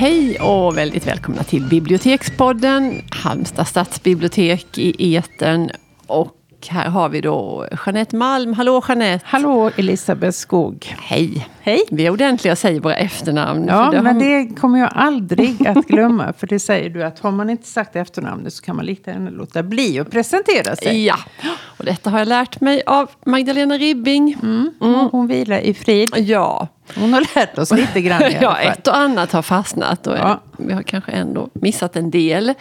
Hej och väldigt välkomna till Bibliotekspodden, Halmstad stadsbibliotek i etern. Och här har vi då Jeanette Malm. Hallå Jeanette! Hallå Elisabeth Skog! Hej! Hej! Vi är ordentliga och säger våra efternamn. Ja, det men har- det kommer jag aldrig att glömma. För det säger du att har man inte sagt efternamnet så kan man lika gärna låta bli att presentera sig. Ja, och detta har jag lärt mig av Magdalena Ribbing. Mm. Hon vilar i frid. Ja, Hon har lärt oss lite grann i ja, ett och annat har fastnat och Ja. vi har kanske ändå missat en del.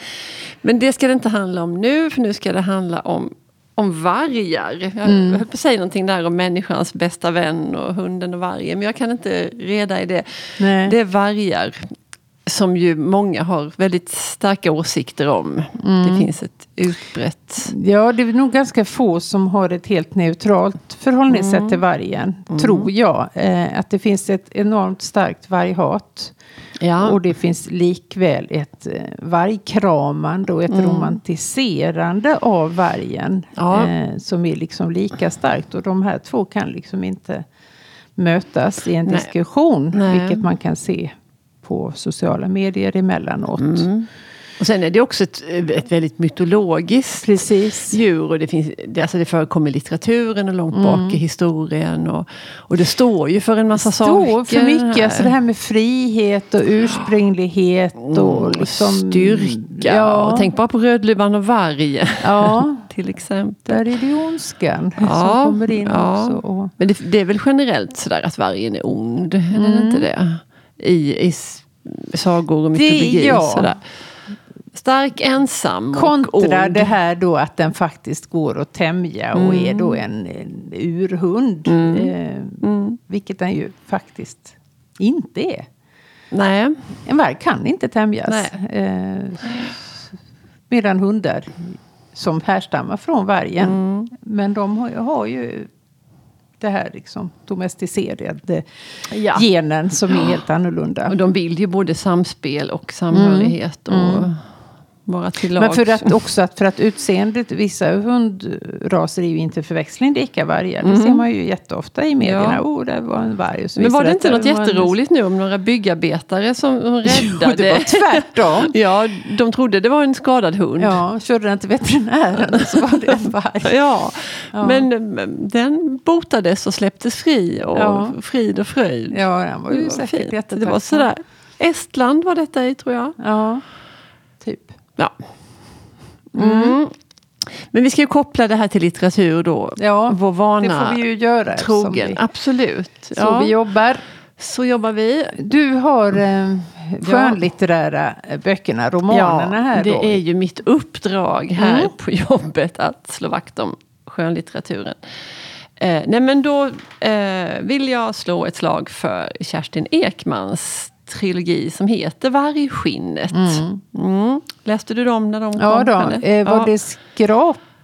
Men det ska det inte handla om nu, för nu ska det handla om, om vargar. Jag Mm. höll på att säga någonting där om människans bästa vän och hunden och vargen, men jag kan inte reda i det. Nej. Det är vargar som ju många har väldigt starka åsikter om. Mm. Det finns ett utbrett... Ja, det är nog ganska få som har ett helt neutralt förhållningssätt Mm. till vargen. Tror jag. Eh, att det finns ett enormt starkt varghat. Ja. Och det finns likväl ett eh, vargkramande och ett Mm. romantiserande av vargen. Ja. Eh, som är liksom lika starkt. Och de här två kan liksom inte mötas i en Nej. diskussion. Nej. Vilket man kan se på sociala medier emellanåt. Mm. Och sen är det också ett, ett väldigt mytologiskt Precis. djur och det, finns, det, alltså det förekommer i litteraturen och långt Mm. bak i historien. Och, och det står ju för en massa Står saker. för mycket. Alltså det här med frihet och ursprunglighet och Mm, liksom... Styrka. Ja. Och tänk bara på Rödluvan och vargen ja, till exempel. där är det ondskan Ja, som kommer in ja. också. Och, Men det, det är väl generellt sådär att vargen är ond? Är det inte det? I, i sagor och Det- mytologi. ja. Sådär. Stark, ensam och Kontra ond. det här då att den faktiskt går att tämja och Mm. är då en, en urhund. Eh, Mm. vilket den ju faktiskt inte är. Nej. En varg kan inte tämjas. Eh, medan hundar som härstammar från vargen. Mm. Men de har, har ju det här liksom domesticerade Ja. genen som är helt annorlunda. Och de vill ju både samspel och samhörighet. Och vara till Mm. Men för att också att, för att utseendet, vissa hundraser är ju inte förväxling lika vargar. Det ser man ju jätteofta i medierna. Mm. Ja. Oh, det var en varg. Men var det inte något var en- jätteroligt nu om några byggarbetare som som Jo, räddade? det var tvärtom. Ja, de trodde det var en skadad hund. Ja, körde den till veterinären så var det en varg. Ja, Ja. men mm, den botades och släpptes fri och Ja. frid och fröjd. Ja, den var Det ju var säkert fint. Det var sådär. Estland var detta i tror jag. Ja, typ. Ja. Mm. Men vi ska ju koppla det här till litteratur då. Ja, Vår det vana får vi ju göra. trogen. Vi, Absolut. så Ja. vi jobbar. Så jobbar vi. Du har eh, skönlitterära eh, böckerna, romanerna här det då. är ju mitt uppdrag här Mm. på jobbet att slå vakt om skönlitteraturen. Eh, nej men då eh, vill jag slå ett slag för Kerstin Ekmans trilogi som heter Vargskinnet. Mm. Läste du dem när de kom? Ja då, eh, var Ja. det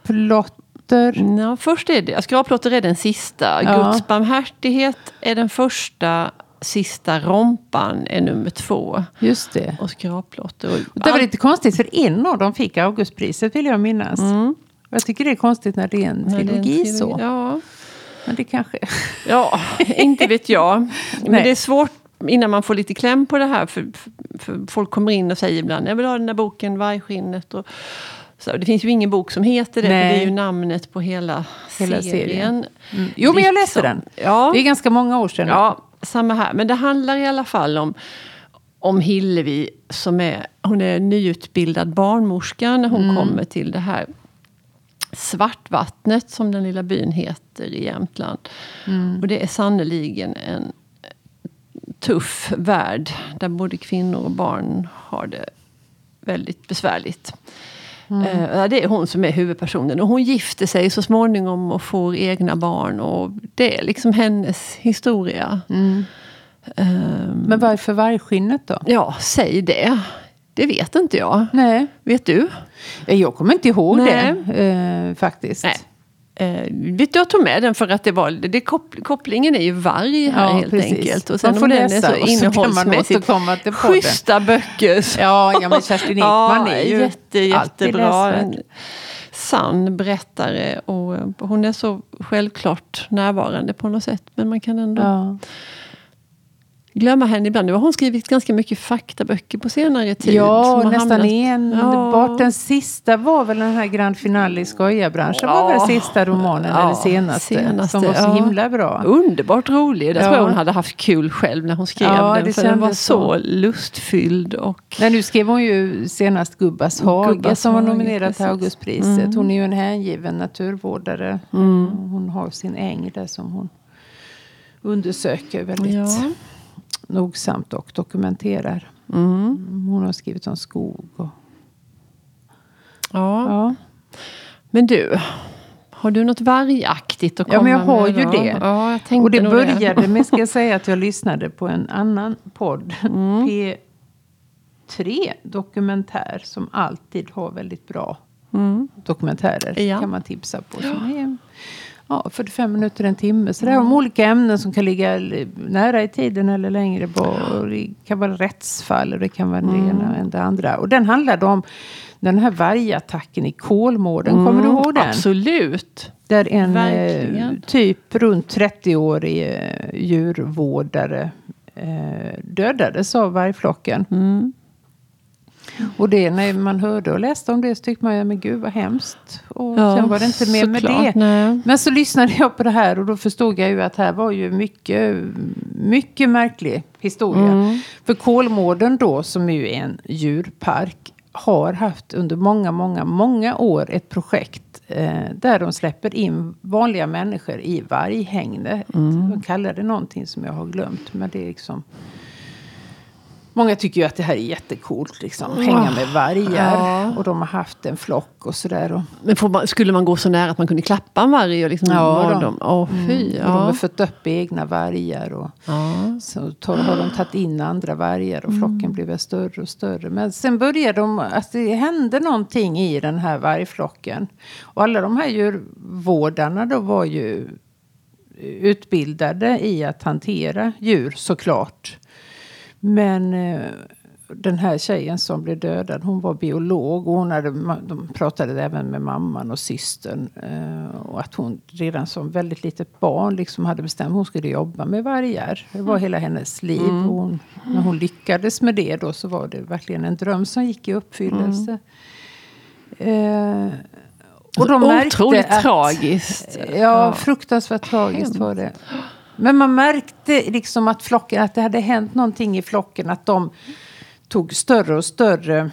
skraplotter? Ja, först är det, Skraplotter är den sista. Ja. Guds barmhärtighet är den första. Sista rompan är nummer två. Just det. Och skraplotter. Och Det var lite konstigt för en av dem fick Augustpriset vill jag minnas. Mm. Jag tycker det är konstigt när det är en det är en trilogi trilogi. så. Ja. Men det kanske... Ja, inte vet jag. Men det är svårt innan man får lite kläm på det här. För, för, folk kommer in och säger ibland, jag vill ha den där boken, Vargskinnet. Och, så, det finns ju ingen bok som heter det, Nej. för det är ju namnet på hela, Hela serien. serien. Mm. Jo, men jag läste den. Ja, Det är ganska många år sedan. ja, samma här. Men det handlar i alla fall om, om Hillevi som är, hon är nyutbildad barnmorska när hon Mm. kommer till det här Svartvattnet som den lilla byn heter i Jämtland. Mm. Och det är sannoliken en tuff värld där både kvinnor och barn har det väldigt besvärligt. Eh, ja, det är hon som är huvudpersonen. Och hon gifter sig så småningom och får egna barn. Och det är liksom hennes historia. Mm. Ehm, Men varför vargskinnet då? ja, säg det. Det vet inte jag. Nej, Vet du? jag kommer inte ihåg Nej. det eh, faktiskt. Nej. Eh, jag tog med den för att det var, det koppl- kopplingen är ju varg här Ja, helt precis. enkelt. Och Man sen får om den är läsa så och så man innehållsmässigt schyssta böcker. Ja, ja, men Kerstin Ekman är ju jätte, jättebra. En sann berättare. Och hon är så självklart närvarande på något sätt. Men man kan ändå... Ja. Glömma henne ibland. Nu har hon skrivit ganska mycket faktaböcker på senare tid. Ja, nästan hamnat- enbart. Ja. Den sista var väl den här Grand Finale i skojarbranschen. Ja. var väl sista romanen, Ja, eller senaste, senaste, som var så ja. himla bra. Underbart rolig. Det Ja. tror jag hon hade haft kul själv när hon skrev Ja, den. det För den var så så. lustfylld. Och, Nej, nu skrev hon ju senast Gubbas hage som var nominerad till precis. Mm. Augustpriset. Hon är ju en hängiven naturvårdare. Hon har sin äng där som hon undersöker väldigt Ja. Nogsamt och dokumenterar. mm, Hon har skrivit om skog. Och, ja. ja. Men du, har du något vargaktigt att komma Ja, men jag har med ju då? det. Ja, jag Och det började med, ska jag säga, att jag lyssnade på en annan podd. Mm. P3 Dokumentär som alltid har väldigt bra Mm. dokumentärer. Ja. kan man tipsa på. Som är, ja, 45 minuter, en timme. Så det är om olika ämnen som kan ligga nära i tiden eller längre bort. Det kan vara rättsfall och det kan vara det ena och det andra. Och den handlade om den här vargattacken i Kolmården. Kommer du ihåg den? Mm, Absolut. Där en eh, Verkligen. typ runt 30-årig eh, djurvårdare eh, dödades av vargflocken. Mm. Och det, när man hörde och läste om det så tyckte man, ja men gud vad hemskt. Och Ja, sen var det inte mer med såklart, det. nej. Men så lyssnade jag på det här och då förstod jag ju att här var ju mycket, mycket märklig historia. Mm. För Kolmården då, som ju är en djurpark, har haft under många, många, många år ett projekt eh, där de släpper in vanliga människor i varghägnet. De kallar det någonting som jag har glömt, men det är liksom Många tycker ju att det här är jättecoolt, liksom. hänga med vargar. Ja. Och de har haft en flock och sådär. Men man, skulle man gå så nära att man kunde klappa en varg och liksom Ja, då. dem? Åh fy. och de har Ja. fött upp egna vargar. Och, Ja. Så tar, har de tagit in andra vargar och Mm. flocken blir väl större och större. Men sen började de, att det hände någonting i den här vargflocken. Och alla de här djurvårdarna då var ju utbildade i att hantera djur såklart. Men eh, den här tjejen som blev dödad, hon var biolog och hon hade, de pratade även med mamman och systern. Eh, och att hon redan som väldigt litet barn liksom hade bestämt att hon skulle jobba med vargar. Det var hela hennes liv. Och hon, när hon lyckades med det då så var det verkligen en dröm som gick i uppfyllelse. Eh, och de märkte Otroligt att- tragiskt. Ja, fruktansvärt tragiskt var det. Men man märkte liksom att flocken, att det hade hänt någonting i flocken. Att de tog större och större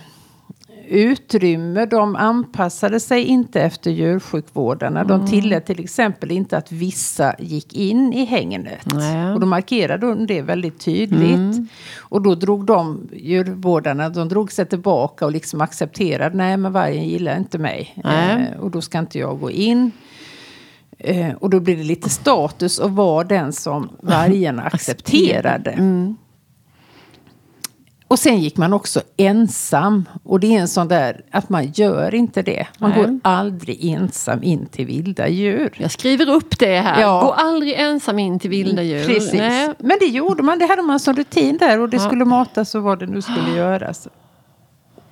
utrymme. De anpassade sig inte efter djursjukvårdarna. De tillät till exempel inte att vissa gick in i hägnet. Nej. Och då markerade de det väldigt tydligt. Och då drog de, djurvårdarna, de drog sig tillbaka och liksom accepterade, nej men vargen gillar inte mig. Eh, och då ska inte jag gå in. Eh, och då blir det lite status att vara den som vargarna accepterade. Och sen gick man också ensam. Och det är en sån där att man gör inte det. Man Nej. går aldrig ensam in till vilda djur. Jag skriver upp det här. Ja. Gå aldrig ensam in till vilda djur. Precis. Nej. Men det gjorde man. Det hade man som rutin där. Och det skulle matas och vad det nu skulle göras.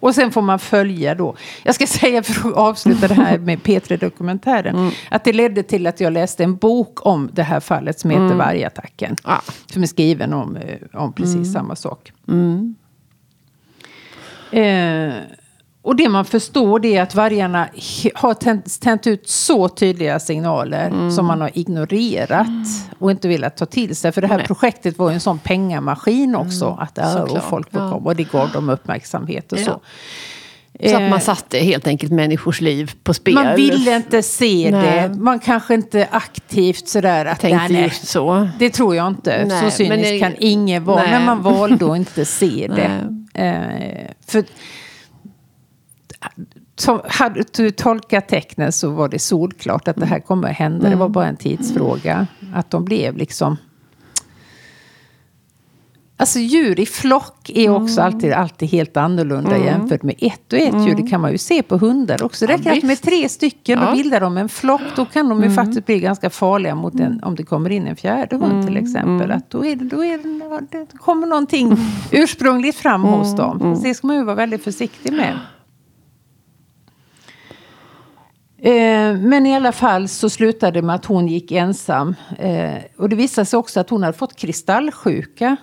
Och sen får man följa då. Jag ska säga för att avsluta det här med P3-dokumentären. Att det ledde till att jag läste en bok om det här fallet som heter Vargattacken. Ja. Som är skriven om, eh, om precis samma sak. Mm. Eh, och det man förstår det är att vargarna har tänt, tänt ut så tydliga signaler Mm. som man har ignorerat och inte velat ta till sig. För det här Nej. projektet var ju en sån pengamaskin också. Att ja, och Mm. folk Ja. och det gav dem uppmärksamhet och Ja. så. Så att Eh, man satte helt enkelt människors liv på spel. man ville inte se Nej. det. Man kanske inte aktivt sådär att Tänkte nej, nej, så. det tror jag inte. Nej, så cynisk det- kan ingen vara. Men man valde att inte se det. Eh, för som, hade du tolkat tecknen så var det solklart att det här kommer att hända. Det var bara en tidsfråga. Att de blev liksom... Alltså djur i flock är också alltid, alltid helt annorlunda jämfört med ett och ett djur. Det kan man ju se på hundar också. Det Ja, räcker att med tre stycken, Ja. då bildar de en flock. Då kan de ju faktiskt bli ganska farliga mot en, om det kommer in en fjärde hund till exempel. Att då, är det, då är det, det kommer någonting ursprungligt fram hos dem. Så det ska man ju vara väldigt försiktig med. Eh, men i alla fall så slutade det med att hon gick ensam. Eh, och det visade sig också att hon hade fått kristallsjuka.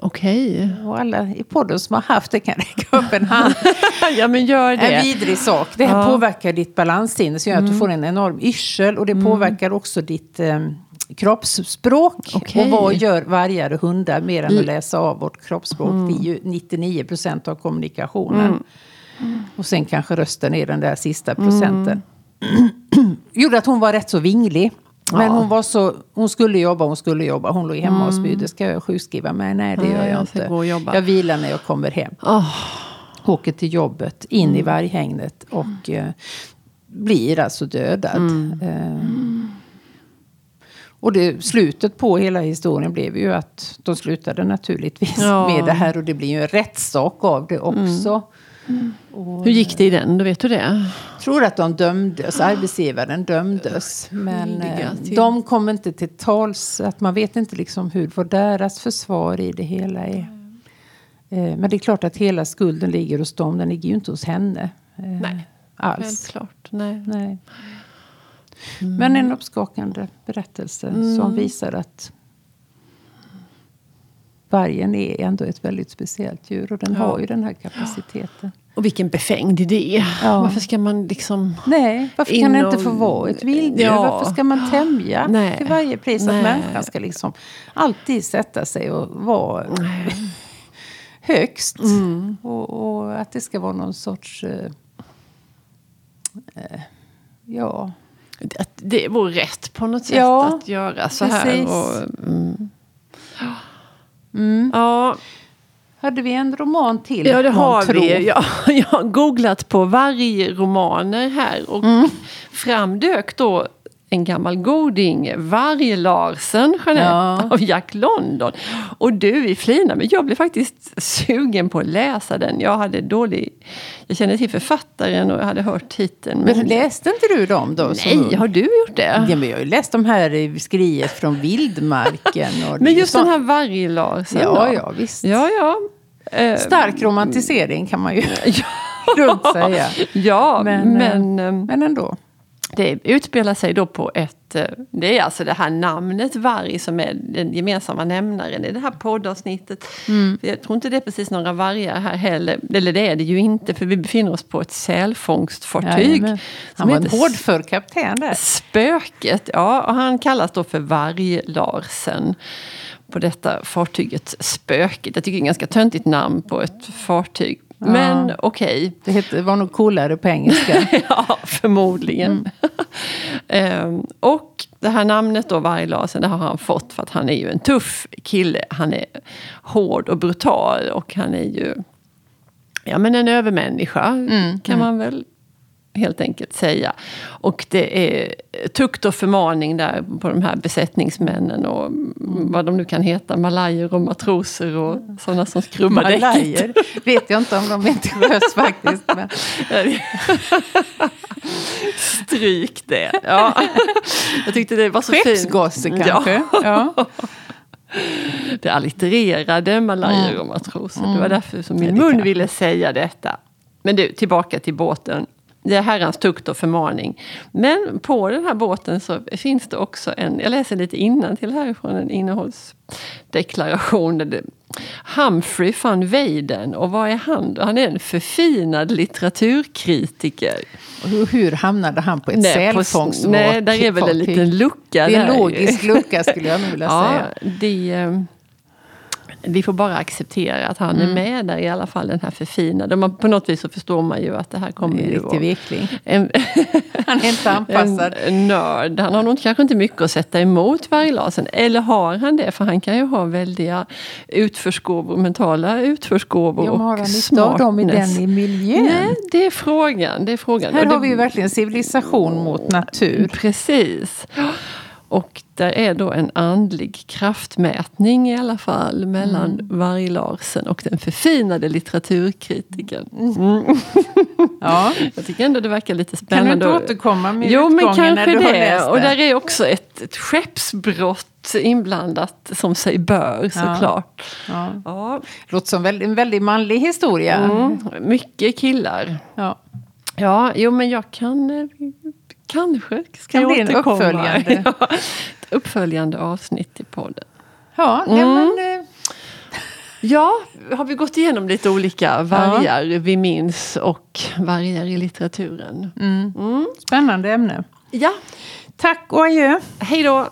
Okej. Och alla i podden som har haft det kan räcka upp en hand. ja, men gör det. En vidrig sak. Det här Ja. påverkar ditt balanssinne så gör att du får en enorm yrsel. Och det påverkar också ditt eh, kroppsspråk. Okej. Och vad gör vargar och hundar mer än att läsa av vårt kroppsspråk? Det är ju 99 procent av kommunikationen. Och sen kanske rösten är den där sista procenten. Gjorde att hon var rätt så vinglig. Men Ja. hon var så, hon skulle jobba, hon skulle jobba. Hon låg hemma och spydde. Ska jag sjukskriva mig? Nej, det Nej, gör jag, jag inte. gå jobba. Jag vilar när jag kommer hem Åh, åker till jobbet, in i varghägnet och eh, blir alltså dödad. Eh, och det, slutet på hela historien blev ju att de slutade naturligtvis Ja. med det här och det blir ju en rättssak av det också. Hur gick det i den? Då vet du det? Jag tror att de dömdes, arbetsgivaren dömdes. Men eh, de kom inte till tals. Att man vet inte liksom hur vad deras försvar i det hela är. Eh, Men det är klart att hela skulden ligger hos dem. Den ligger ju inte hos henne. eh, Nej, Alls. Självklart. Nej. Nej. Men en uppskakande berättelse som visar att vargen är ändå ett väldigt speciellt djur. Och den Ja. har ju den här kapaciteten. Och vilken befängd idé. Ja. Varför ska man liksom... Nej, varför kan det inte få vara ett vilddjur? Ja. Varför ska man tämja Nej. till varje pris? Att Nej. människan ska liksom alltid sätta sig och vara högst. Mm. Och, och att det ska vara någon sorts... Eh, eh, ja, Att det vore rätt på något sätt Ja, att göra så här. precis. Och, mm. Mm. Ja, Hade vi en roman till? ja, det har månntro? vi. Jag, jag har googlat på vargromaner här. Och Mm. fram dök då en gammal goding, Varg-Larsen, Jeanette, Ja. av Jack London. Och du, vi flinar, men jag blev faktiskt sugen på att läsa den. Jag hade dålig... Jag kände till författaren och jag hade hört titeln. Men läste inte du dem då? som Nej, ung? har du gjort det? Ja, men jag har ju läst de här skriet från vildmarken. Och Men just sånt. den här Varg-Larsen Ja, då? ja, visst. Ja, ja. Eh, Stark romantisering kan man ju lugnt säga. Ja, Men, men, eh, ehm, Men ändå. Det utspelar sig då på ett... eh, Det är alltså det här namnet varg som är den gemensamma nämnaren i det här poddavsnittet. Mm. Jag tror inte det är precis några vargar här heller. Eller det är det ju inte, för vi befinner oss på ett sälfångstfartyg. Jajamän. Han var en hårdför kapten där. Spöket, ja. Och han kallas då för Varg-Larsen. På detta fartyget Spöket. Jag tycker det är ett ganska töntigt namn på ett fartyg. Men okej. Det hette, var nog coolare på engelska. ja, förmodligen. Ehm, och det här namnet då, Varglasen, det har han fått för att han är ju en tuff kille. Han är hård och brutal och han är ju ja, men en övermänniska, kan man väl helt enkelt säga. Och det är tukt och förmaning där på de här besättningsmännen och vad de nu kan heta, malajer och matroser och sådana som skrubbar däcket. Malajer vet jag inte om de är till sjöss faktiskt. Men, Stryk det. Ja. Jag tyckte det var så fint. skeppsgosse kanske. Ja, Ja. det allittererade malajer och matroser. Det var därför som min mun ville säga detta. Men du, tillbaka till båten. Det är herrans tukt och förmaning. Men på den här båten så finns det också en, jag läser lite innan till härifrån en innehållsdeklaration. Humphrey van Weyden, och vad är han då? Han är en förfinad litteraturkritiker. Och hur, hur hamnade han på ett sälfångstfartyg? Nej, där är väl en liten lucka. Det är en logisk lucka skulle jag nog vilja Ja, säga. det, eh, vi får bara acceptera att han Mm. är med där i alla fall, den här förfinade. Man, på något vis så förstår man ju att det här kommer ju riktig vekling. Han är inte anpassad. en nörd. Han har nog kanske inte mycket att sätta emot varglasen. Eller har han det? För han kan ju ha väldiga utförsgåvor, mentala utförsgåvor Ja, men har och han nytta av dem i den miljön? Nej, det är frågan. Det är frågan. Här Och det- har vi ju verkligen civilisation mot natur. Precis. Och där är då en andlig kraftmätning i alla fall mellan Mm. Varg-Larsen och den förfinade litteraturkritiken. Ja. Jag tycker ändå det verkar lite Kan du inte spännande. återkomma med Jo, men utgången när kanske du har det. läst Och det? där är också ett, ett skeppsbrott inblandat som sig bör såklart. Ja. Ja. Låter som en väldigt manlig historia. Mm, mycket killar. Ja. Ja, jo men jag kan... Kanske ska Kan jag återkomma. uppföljande. Ja, ett uppföljande avsnitt i podden. Ja, Mm. men, eh, Ja, har vi gått igenom lite olika vargar vi minns och vargar i litteraturen. Spännande ämne. Ja, Tack och adjö. hej då!